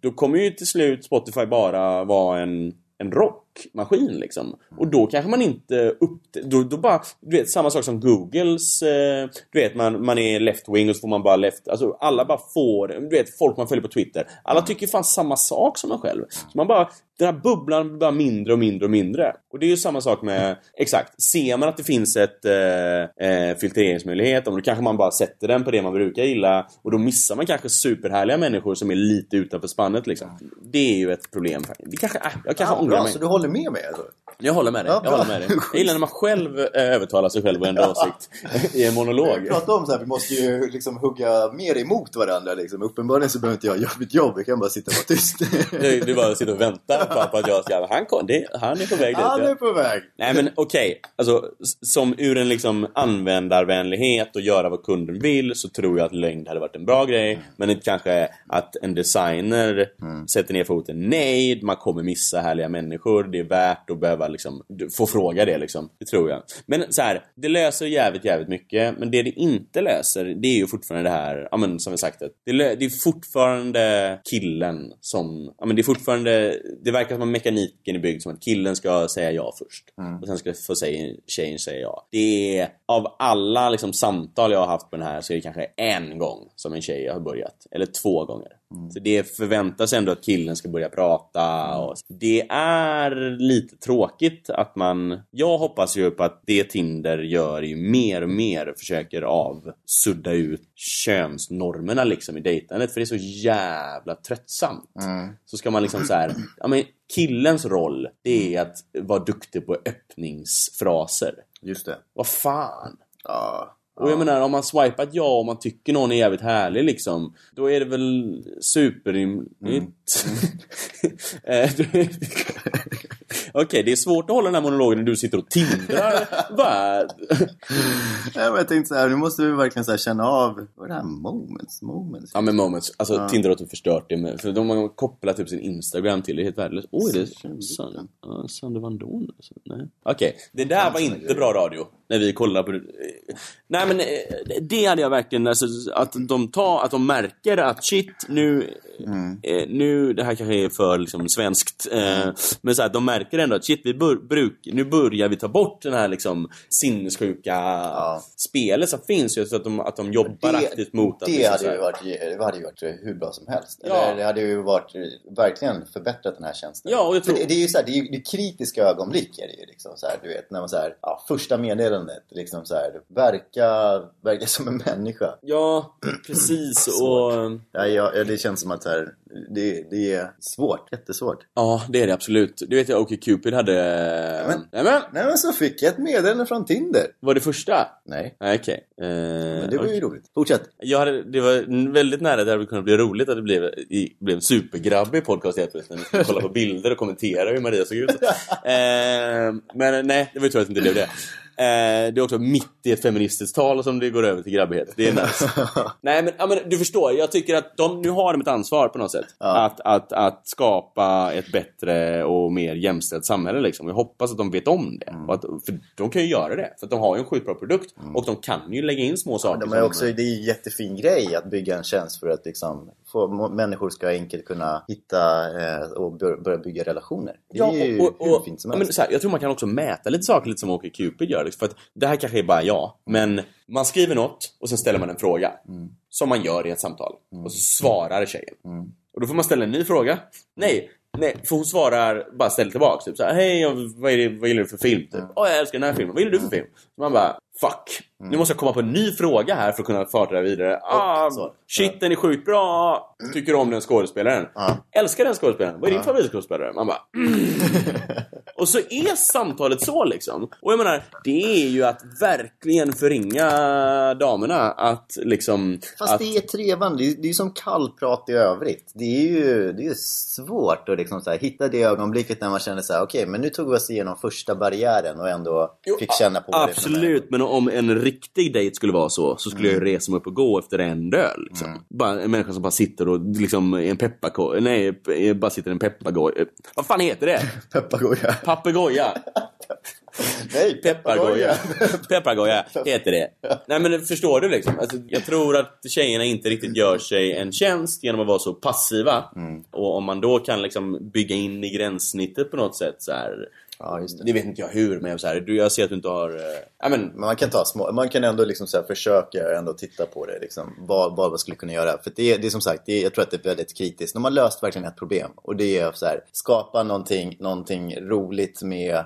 då kommer ju till slut Spotify bara vara en, en rockmaskin liksom. Och då kanske man inte upp... Då, då bara... Du vet, samma sak som Googles... Eh, du vet, man, man är left-wing och så får man bara left... Alltså alla bara får... Du vet, folk man följer på Twitter. Alla tycker fan samma sak som man själv. Så man bara... Den här bubblan blir bara mindre och mindre och mindre. Och det är ju samma sak med... Exakt. Ser man att det finns ett eh, eh, filtreringsmöjlighet, då kanske man bara sätter den på det man brukar gilla. Och då missar man kanske superhärliga människor som är lite utanför spannet liksom. Det är ju ett problem. Det kanske... Äh, jag kanske Ja, ångrar mig så håller med mig? Alltså. Jag håller med dig. Ja, jag håller med dig. Jag gillar när man själv eh, övertalar sig själv och ändrar åsikt i en monolog. Vi pratade om så här, vi måste ju liksom hugga mer emot varandra liksom. Uppenbarligen så behöver inte jag göra mitt jobb, jag kan bara sitta och vara tyst. Du, du bara sitter och väntar på, att jag ska... Han, kom, det, han är på väg dit. Han är på väg! Nej men okej, alltså s- som ur en liksom användarvänlighet och göra vad kunden vill så tror jag att längd hade varit en bra grej. Men inte kanske att en designer sätter ner foten. Nej, man kommer missa härliga människor. Det är värt att behöva liksom d- få fråga det liksom. Det tror jag. Men så här, det löser jävligt, jävligt mycket. Men det det inte löser, det är ju fortfarande det här, ja men som vi sagt, det, det är fortfarande killen som, ja men det är fortfarande, det verkar som att mekaniken är byggd som att killen ska säga ja först. Och sen ska få säga, tjejen säga ja. Det är, av alla liksom samtal jag har haft på den här så är det kanske en gång som en tjej har börjat. Eller två gånger. Så det förväntas ändå att killen ska börja prata. Och det är lite tråkigt att man... Jag hoppas ju på att det Tinder gör ju mer och mer försöker avsudda ut könsnormerna liksom i dejtandet. För det är så jävla tröttsamt. Så ska man liksom så här, ja men killens roll det är att vara duktig på öppningsfraser. Just det. Vad fan? Ja. Och jag menar, om man swipar ett ja och man tycker någon är jävligt härlig liksom, då är det väl superrimligt. Eh, du- Okej, det är svårt att hålla den här monologen när du sitter och tindrar. Va? Nej, men jag tänkte så här, nu måste vi verkligen så känna av, vad är det här moments? Moments? Ja men moments, alltså Tinder har typ förstört det med, för de har kopplat typ sin Instagram till det, är helt värdelöst. Oj, det är ja, Sander Van alltså. Nej. Okej, det där var inte bra radio. När vi kollade på det. Nej men eh, det hade jag verkligen, alltså, att de tar, att de märker att shit, nu, eh, nu, det här kanske är för liksom svenskt, eh, men så här, de märker ändå att shit, vi bör, bruk, nu börjar vi ta bort den här liksom sinnessjuka spelet som finns ju, så att de, att de jobbar aktivt mot att det liksom, hade, ju varit, det hade ju varit hur bra som helst. Ja. Eller, det hade ju varit verkligen förbättrat den här tjänsten. Ja, och jag tror- För det, det är ju så här, det är ju det kritiska ögonblick är det ju liksom så här, du vet, när man så här, ja, första meddelandet, liksom så här, verka, verka som en människa. Ja, precis. och Ja, ja, det känns som att här, det, det är svårt, jättesvårt. Ja, det är det absolut. Du vet jag, Okej Cupid hade... men- Nej men, Nej men så fick jag ett meddelande från Tinder. var det första? Nej, okej. Eh, men det var okej. ju roligt. Fortsätt. Jag hade, det var väldigt nära att det hade kunnat bli roligt att det blev, i, blev en supergrabbig podcast helt plötsligt. När vi skulle kolla på bilder och kommentera hur Maria såg ut. Eh, men nej, det var ju tur att det inte blev det. Det är också mitt i ett feministiskt tal som det går över till grabbighet. Det är nice. Nej men, ja, men du förstår, jag tycker att de nu har de ett ansvar på något sätt. Ja. Att, att, att skapa ett bättre och mer jämställt samhälle liksom. Jag hoppas att de vet om det. Mm. Och att, för de kan ju göra det. För de har ju en sjukt bra produkt. Och de kan ju lägga in små saker. De är också, det är en jättefin grej att bygga en tjänst för att liksom, få, människor ska enkelt kunna hitta eh, och bör, börja bygga relationer. Det är ju hur fint som ja, helst. men så här, Jag tror man kan också mäta lite saker lite som Åke Cupid gör. Liksom, för att det här kanske är bara jag. Men man skriver något och sen ställer man en fråga. Mm. Som man gör i ett samtal. Och så svarar tjejen. Mm. Och då får man ställa en ny fråga. Nej, nej för hon svarar bara ställer tillbaka. Typ så här, hej, vad, är det, vad gillar du för film? Typ. Åh, jag älskar den här filmen. Vad gillar du för film? Så man bara, fuck. Nu måste jag komma på en ny fråga här för att kunna här vidare. Ah, shit, den är sjukt bra. Tycker du om den skådespelaren? Älskar den skådespelaren. Vad är din favoritskådespelare? Man bara, och så är samtalet så liksom. Och jag menar, det är ju att verkligen förringa damerna. Att liksom... Fast att, det är trevande, det är, ju som kallprat i övrigt. Det är ju det är svårt att liksom så här, hitta det ögonblicket när man känner så här: okej, men nu tog vi oss igenom första barriären och ändå Jo, fick känna på det Absolut, men om en riktig dejt skulle vara så, så skulle jag ju resa mig upp och gå efter en öl. Liksom. Bara en människa som bara sitter och liksom i en pepparkorg, nej, bara sitter i en pepparkorg. Eh, Vad fan heter det? Papegoja. Papegoja. Nej, Peppargoja. Peppargoja heter det. Nej men förstår du liksom? Alltså, jag tror att tjejerna inte riktigt gör sig en tjänst genom att vara så passiva. Och om man då kan liksom bygga in i gränssnittet på något sätt så här. Ja, just det. Det vet inte jag hur, men jag, så här, du, jag ser att du inte har... Ja, men, man kan ta små, man kan ändå liksom så här försöka ändå titta på det, liksom, vad, vad man skulle kunna göra. För det, är- det är som sagt, det jag tror att det är väldigt kritiskt. De har löst verkligen ett problem och det är så här, skapa någonting, någonting roligt med,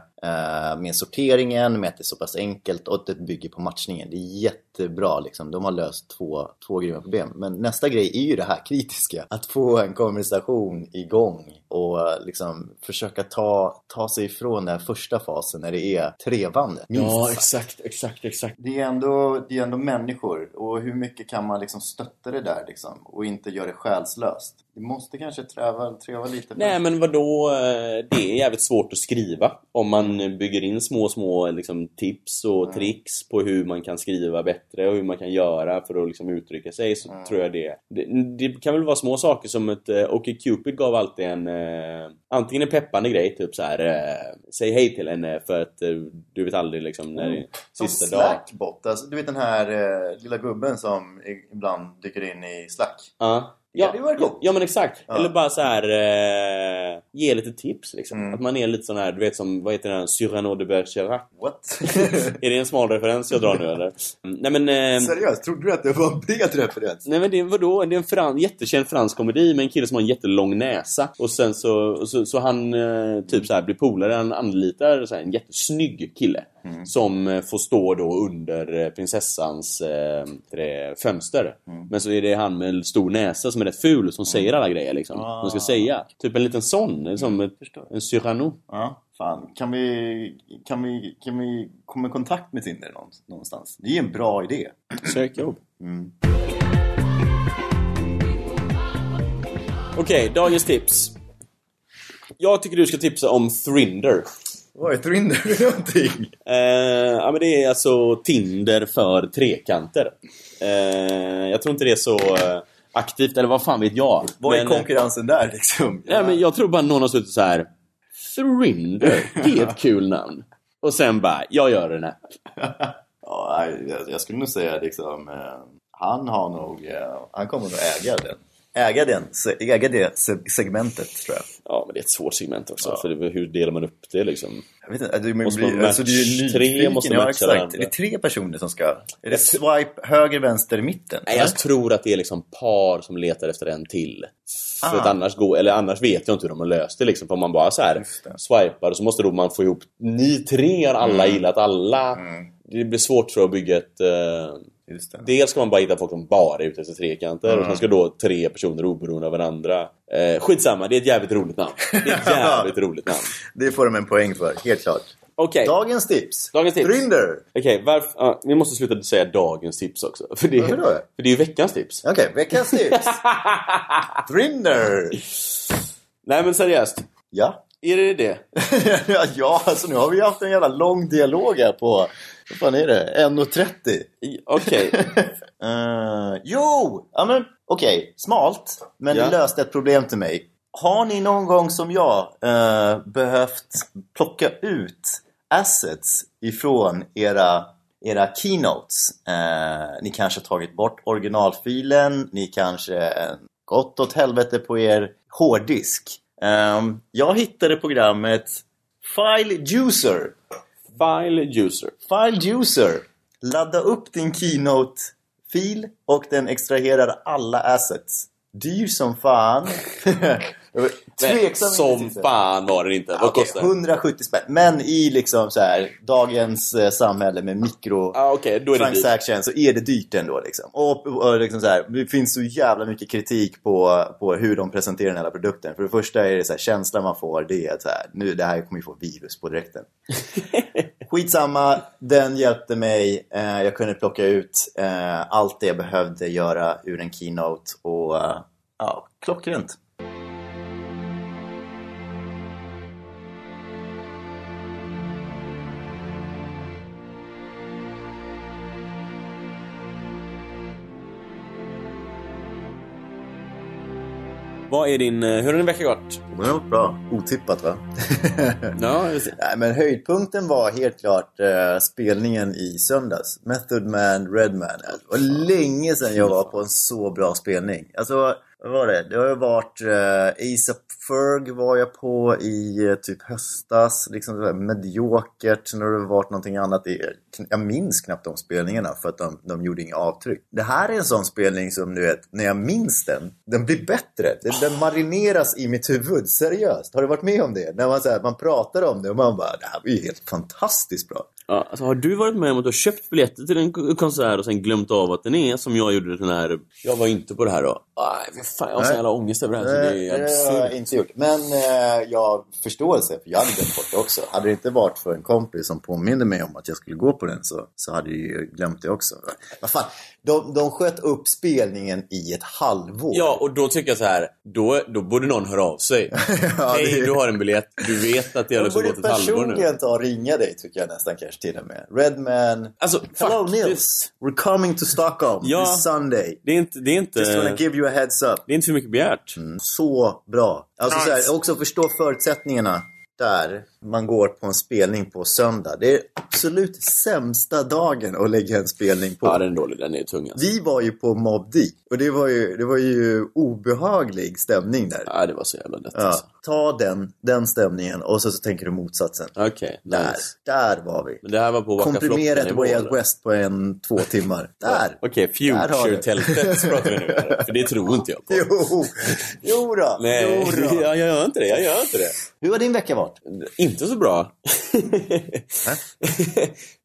med sorteringen, med att det är så pass enkelt och att det bygger på matchningen. Det är jättebra liksom. De har löst två, två grymma problem. Men nästa grej är ju det här kritiska. Att få en konversation igång och eh, liksom försöka ta, ta sig ifrån den första fasen när det är trevande. ja, exakt, exakt, exakt. Det är, ändå, det är ändå människor och hur mycket kan man liksom stötta det där liksom och inte göra det själslöst? Det måste kanske träva, treva lite. Nej men vadå, eh, det är jävligt svårt att skriva om man bygger in små små liksom, tips och tricks på hur man kan skriva bättre och hur man kan göra för att liksom, uttrycka sig så tror jag det. det Det kan väl vara små saker som ett uh, Okej Cupid gav alltid en eh, antingen en peppande grej typ så här eh, säg hej till henne för att eh, du vet aldrig liksom när är Som sista dag. Slackbot, alltså, du vet den här eh, lilla gubben som ibland dyker in i Slack. Ja. Ja, det var coolt. Ja men exakt. Ja. Eller bara så här eh, ge lite tips liksom. Mm. Att man är lite sån här, du vet som, vad heter den? Cyrano de Bergerac. What? Är det en smal referens jag drar nu eller? Mm, Nej men... Eh, Seriöst, trodde du att det var en bred referens? nej men det, vadå? Det är en fran, jättekänd fransk komedi med en kille som har en jättelång näsa. Och sen så, så, så han eh, typ så här blir polare, han anlitar så här, en jättesnygg kille. Mm. Som eh, får stå då under eh, prinsessans det, fönster. Mm. Men så är det han med stor näsa som är rätt ful som säger alla grejer liksom. Ah. Man ska säga. Typ en liten sån. Som ett, förstår. en Cyrano. Ja, fan. Kan vi, kan vi, kan vi komma i kontakt med Tinder någon- någonstans? Det är en bra idé. Sök jobb. Mm. Okej, dagens tips. Jag tycker du ska tipsa om Thrinder. Vad är Tinder för någonting? Eh, ja, men det är alltså Tinder för trekanter. Eh, jag tror inte det är så eh, aktivt, eller vad fan vet jag. Vad är Men, eh, konkurrensen där liksom? Ja, men jag tror bara någon har suttit så här. Thrinder, det är ett kul namn. Och sen bara, jag gör en app. Ja, nej, jag, jag skulle nog säga liksom, eh, han har nog, han kommer nog äga den. Äga, den, äga det se- segmentet tror jag. Ja, men det är ett svårt segment också. Ja. För det, hur delar man upp det liksom? Jag vet inte, det, Måste man alltså, det är ju tre måste ja, matcha varandra. Är det tre personer som ska... Är det swipe höger, vänster, mitten? Nej, jag tror att det är liksom par som letar efter en till. För Ah. att annars, går, eller annars vet jag inte hur de har löst det. Liksom. För om man bara så här swipar så måste då man få ihop ni tre har alla gillat alla. Mm. Det blir svårt tror jag att bygga ett... det. Dels ska man bara hitta folk som bara är ute efter trekanter Mm. och sen ska då tre personer oberoende av varandra. Eh, skitsamma, det är ett jävligt roligt namn. Det är ett jävligt roligt namn. Det får de en poäng för, helt klart. Okej, Dagens tips. Dagens tips. Grinder. Okej, varför... ja, vi måste sluta säga dagens tips också. För det, Varför då? för det är ju veckans tips. Okej, veckans tips. Grinder. Nej men seriöst. Ja. Är det det? ja, alltså nu har vi haft en jävla lång dialog här på, vad fan är det, 1.30? I- Okej. Uh, jo! Ja men okej, smalt. Men Ja. det löste ett problem till mig. Har ni någon gång som jag eh, behövt plocka ut assets ifrån era, era keynotes? Eh, ni kanske har tagit bort originalfilen, ni kanske gått åt helvete på er hårddisk. Ehm, jag hittade programmet File Juicer. File user. File Juicer. Ladda upp din Keynote-fil och den extraherar alla assets. Dyr som fan. Tveksam Som fan var det inte. Vad Okej, kostar det? 170 spänn. Men i liksom så här dagens eh, samhälle med mikro Ja, okej, då är transaction så är det dyrt ändå. Liksom. Och, och liksom så här, det finns så jävla mycket kritik på, på hur de presenterar den här produkten. För det första är det så här, känslan man får det är att så här, nu, det här kommer ju få virus på direkten. Skitsamma, den hjälpte mig. Eh, jag kunde plocka ut eh, allt det jag behövde göra ur en keynote. Och eh, ja, klockrent. Vad är din... eh, Hur har din vecka gått? Det har varit bra. Otippat va? Ja. Nej, men höjdpunkten var helt klart eh, spelningen i söndags. Method Man, Redman. Det var länge sedan jag var på en så bra spelning. Alltså, vad var det? Det har ju varit eh, ASAP Ferg var jag på i eh, typ höstas. Liksom sådär mediokert. Sen har det varit någonting annat. I, jag minns knappt de spelningarna för att de, de gjorde inga avtryck. Det här är en sån spelning som du vet, när jag minns den, den blir bättre. Den, den marineras i mitt huvud. Seriöst. Har du varit med om det? När man, så här, man pratar om det och man bara, det här var ju helt fantastiskt bra. Ja, alltså, har du varit med om att du har köpt biljetter till en konsert och sen glömt av att den är som jag gjorde den här... Jag var inte på det här då. Nej, fan, jag har så Nej. jävla ångest över det här så det är det har jag inte gjort. Men eh, jag har förståelse, för jag hade glömt bort det också. Hade det inte varit för en kompis som påminde mig om att jag skulle gå på den så, så hade jag ju glömt det också. Vad fan, de, de sköt upp spelningen i ett halvår. Ja, och då tycker jag så här, då, då borde någon höra av sig. Ja, Hej, du har en biljett. Du vet att det har de liksom borde gått ett halvår nu. personligen ta och ringa dig tycker jag nästan kanske till och med. Redman. Alltså, Hello faktiskt. Nils, we're coming to Stockholm Ja. this Sunday. Det är inte, det är inte, Just wanna give you a heads up. det är inte för mycket begärt. Så bra. Alltså så Nice. här, också förstå förutsättningarna där man går på en spelning på söndag. Det är absolut sämsta dagen att lägga en spelning på. Ja, den är dålig. Den är tung alltså. Vi var ju på Mob Deep och det var ju, det var ju obehaglig stämning där. Ja, det var så jävla lätt Ja, alltså. Ta den, den stämningen och så, så tänker du motsatsen. Okej, Där, nice. där var vi. Men det här var på Komprimera ett Way? Out West på en, två timmar. Där! Okej, Där du. future-tältet pratar vi nu här. För det tror inte jag på. Jo, jo då. Nej, Jo då. jag gör inte det. Jag gör inte det. Hur har din vecka varit? Inte så bra.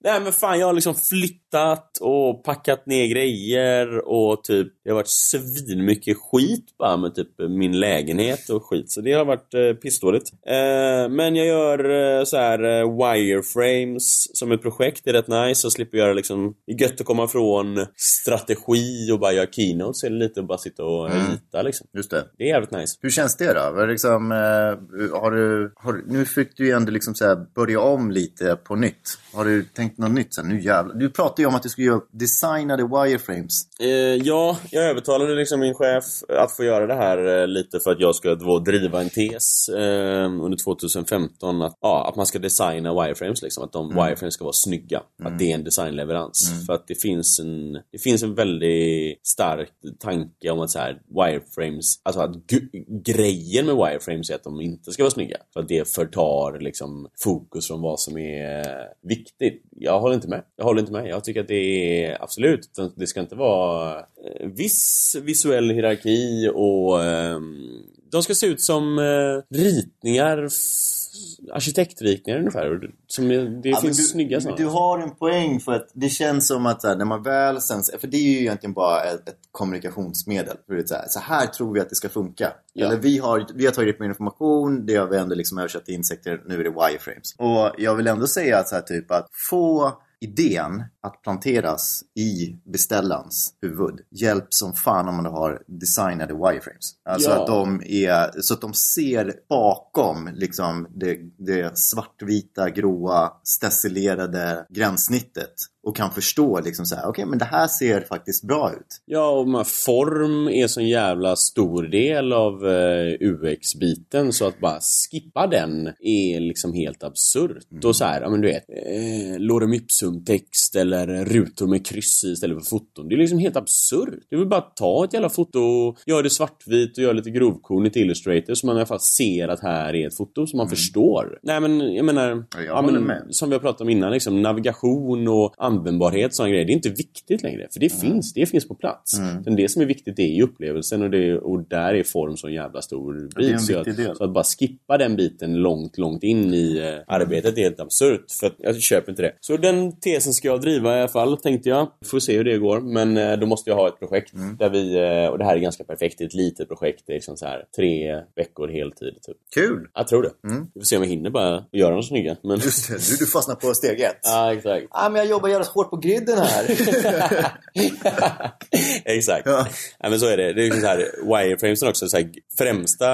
Nej men fan, jag har liksom flyttat och packat ner grejer och typ Det har varit svin mycket skit bara med typ min lägenhet och skit. Så det har varit eh, pissdåligt. Eh, men jag gör eh, så här eh, wireframes som ett projekt. Det är rätt nice. Och slipper göra liksom Det är gött att komma från strategi och bara göra keynotes. Det lite att bara sitta och Mm. rita liksom. Just det. Det är jävligt nice. Hur känns det då? Liksom, har du, har, nu fick du ju ändå liksom så här börja om lite på nytt. Har du tänkt något nytt? Här, nu jävlar. Du pratade ju om att du skulle göra designade wireframes. Ja, jag övertalade liksom min chef att få göra det här lite för att jag ska driva en tes eh, under 2015 att, ja, att man ska designa wireframes liksom, att de wireframes ska vara snygga. Att det är en designleverans. För att det finns en, det finns en väldigt stark tanke om att så här, wireframes, alltså att grejen med wireframes är att de inte ska vara snygga. För att det förtar liksom fokus från vad som är viktigt. Jag håller inte med. Jag håller inte med. Jag tycker att det är absolut, det ska inte vara eh, viss visuell hierarki och ehm, de ska se ut som eh, ritningar, arkitektritningar ungefär. Det- Som, det Ja, men finns du, snygga sådana. Du har en poäng för att det känns som att här, när man väl sen, för det är ju egentligen bara ett, ett kommunikationsmedel. För det så, här, så här tror vi att det ska funka. Ja. Eller vi har, vi har tagit upp mer information, det har vi ändå liksom översatt till insekter, nu är det wireframes. Och jag vill ändå säga att så här, typ att få idén att planteras i beställarens huvud hjälps som fan om man har designade wireframes. Alltså Ja. att de är, så att de ser bakom liksom det, det svartvita, gråa, stencilerade gränssnittet och kan förstå liksom så här, okej men det här ser faktiskt bra ut. Ja, och form är så en jävla stor del av eh, UX-biten så att bara skippa den är liksom helt absurt. Och så här, ja men du vet, eh, lorem ipsum-text eller rutor med kryss i istället för foton. Det är liksom helt absurt. Du vill bara ta ett jävla foto, gör det svartvitt och gör lite grovkornigt i Illustrator så man i alla fall ser att här är ett foto som man förstår. Nej men jag menar, Ja, jag ja, men, med. som vi har pratat om innan, liksom, navigation och användbarhet sådana grejer. Det är inte viktigt längre. För det finns, det finns på plats. Men det som är viktigt det är upplevelsen och, det, och där är form så en jävla stor bit. så, att, så att bara skippa den biten långt, långt in i eh, arbetet är helt absurt. För att jag köper inte det. Så den tesen ska jag driva i alla fall, tänkte jag. Får se hur det går. Men eh, då måste jag ha ett projekt Mm. där vi, eh, och det här är ganska perfekt, det är ett litet projekt. Det är liksom så här tre veckor heltid typ. Kul! Jag tror det. Mm. Vi får se om jag hinner bara göra dem snygga. Men... Just det, du, du fastnar på steg ett. ja, exakt. Ah, men jag jobbar jävligt hårt på griden här. Exakt. Ja. Ja, men så är det. Det är liksom så här, wireframesen också, så här, främsta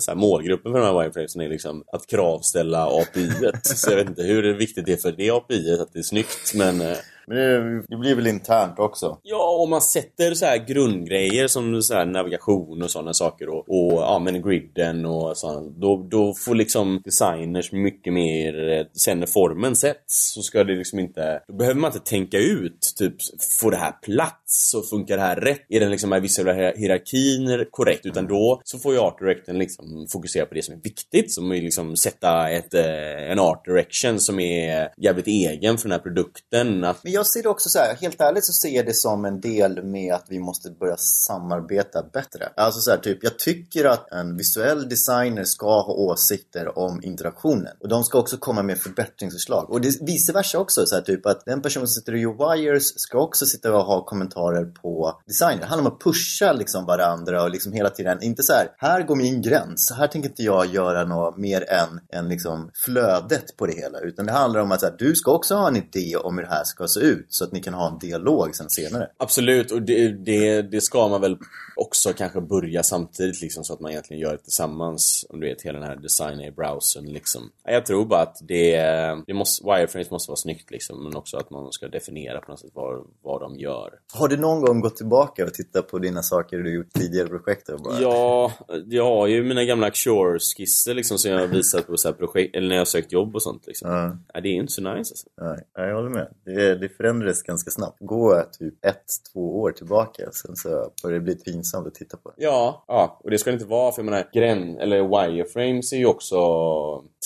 så här, målgruppen för de här wireframesen är liksom att kravställa API. -et. Så jag vet inte hur viktigt det är för det API att det är snyggt, men eh, men det, det blir väl internt också? Ja, om man sätter så här grundgrejer som så här navigation och sådana saker och, och ja, men griden och sånt. Då, då får liksom designers mycket mer, eh, sen när formen sätts så ska det liksom inte, då behöver man inte tänka ut typ, får det här plats så funkar det här rätt? Är den liksom här visuella hierarkin korrekt? Utan då så får ju art directorn liksom fokusera på det som är viktigt, som är liksom sätta ett, eh, en art direction som är jävligt egen för den här produkten. Att Men jag ser det också så här, helt ärligt så ser jag det som en del med att vi måste börja samarbeta bättre. Alltså så här, typ, jag tycker att en visuell designer ska ha åsikter om interaktionen. Och de ska också komma med förbättringsförslag. Och det, vice versa också, så här, typ att den person som sitter och gör wires ska också sitta och ha kommentarer på designer. Det handlar om att pusha liksom varandra och liksom hela tiden, inte så här, här går min gräns, här tänker inte jag göra något mer än, än liksom flödet på det hela. Utan det handlar om att så här, du ska också ha en idé om hur det här ska se ut så att ni kan ha en dialog sen senare. Absolut, och det, det, det ska man väl också kanske börja samtidigt liksom så att man egentligen gör det tillsammans. Om du vet, hela den här designen i browsern liksom. Ja, Jag tror bara att det, det måste, wireframes måste vara snyggt liksom, men också att man ska definiera på något sätt vad, vad de gör. Har du någon gång gått tillbaka och tittat på dina saker du gjort tidigare projekt? Bara, Ja, jag har ju mina gamla Cure-skisser liksom som jag har visat på så här projekt, eller när jag har sökt jobb och sånt liksom. Ja, Ja, det är inte så nice alltså. nej, jag håller med. Det, det förändrades ganska snabbt. Gå typ ett, två år tillbaka, sen så börjar det bli pinsamt att titta på. Ja, ja, och det ska det inte vara för jag menar, grän, eller wireframes är ju också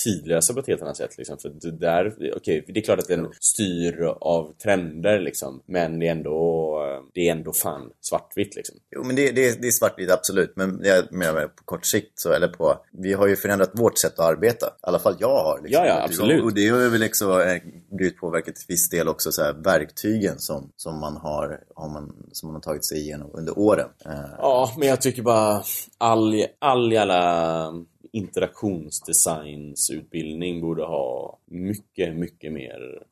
tidlösa på ett helt annat sätt liksom. För det där, okej, det är klart att den styr av trender liksom. Men det är ändå, det är ändå fan svartvitt liksom. Jo, men det, det, det är svartvitt, absolut. Men jag menar på kort sikt så, eller på... Vi har ju förändrat vårt sätt att arbeta. I alla fall jag har. Liksom. Ja, ja, absolut. Och det har väl också eh, blivit påverkat till viss del också så här, verktygen som, som, man har, har man, som man har tagit sig igenom under åren. Eh, Ja, men jag tycker bara all, all jävla interaktionsdesignsutbildning borde ha mycket, mycket mer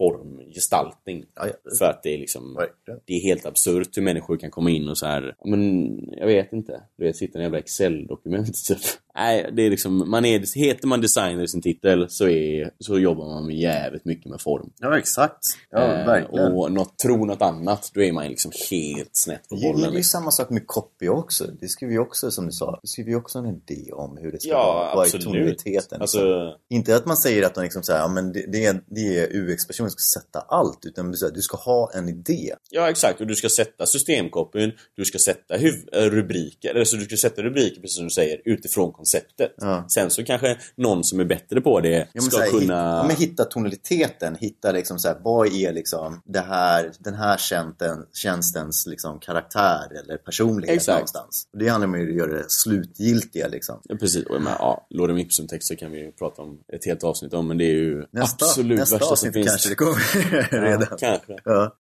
formgestaltning. ja, ja, För att det är liksom verkligen. det är helt absurt hur människor kan komma in och så här, men jag vet inte. Du vet, sitta i en jävla Excel-dokument typ. Nej, det är liksom, man är, heter man designer i sin titel så, är, så jobbar man med jävligt mycket med form. Ja, exakt. Ja, Eh, verkligen. och något, tro något annat, då är man liksom helt snett på Det, det är bollen. ju liksom. samma sak med copy också. Det skriver ju också, som du sa, det skriver ju också en idé om hur det ska Ja, vara. Vad är absolut. tonaliteten? Alltså, Inte att man säger att de liksom så här, ja, men det, det är, det är UX-personen som ska sätta allt, utan du säger, du ska ha en idé. ja, exakt. Och du ska sätta systemkopien, du ska sätta huv- eh, rubriker, eller så du ska sätta rubriker, precis som du säger, utifrån konceptet. Ja. Sen så kanske någon som är bättre på det Ja, ska här, kunna... hitta, men hitta tonaliteten, hitta liksom så här, vad är liksom det här, den här tjänsten, tjänstens liksom karaktär eller personlighet Exakt. någonstans. Det handlar om att göra det slutgiltiga liksom. Ja, precis. Och menar, ja, Lorem Ipsum-texter kan vi ju prata om ett helt avsnitt om, men det är ju Nästa, absolut nästa värsta som avsnitt finns. kanske det kommer redan. Ja, kanske. Ja.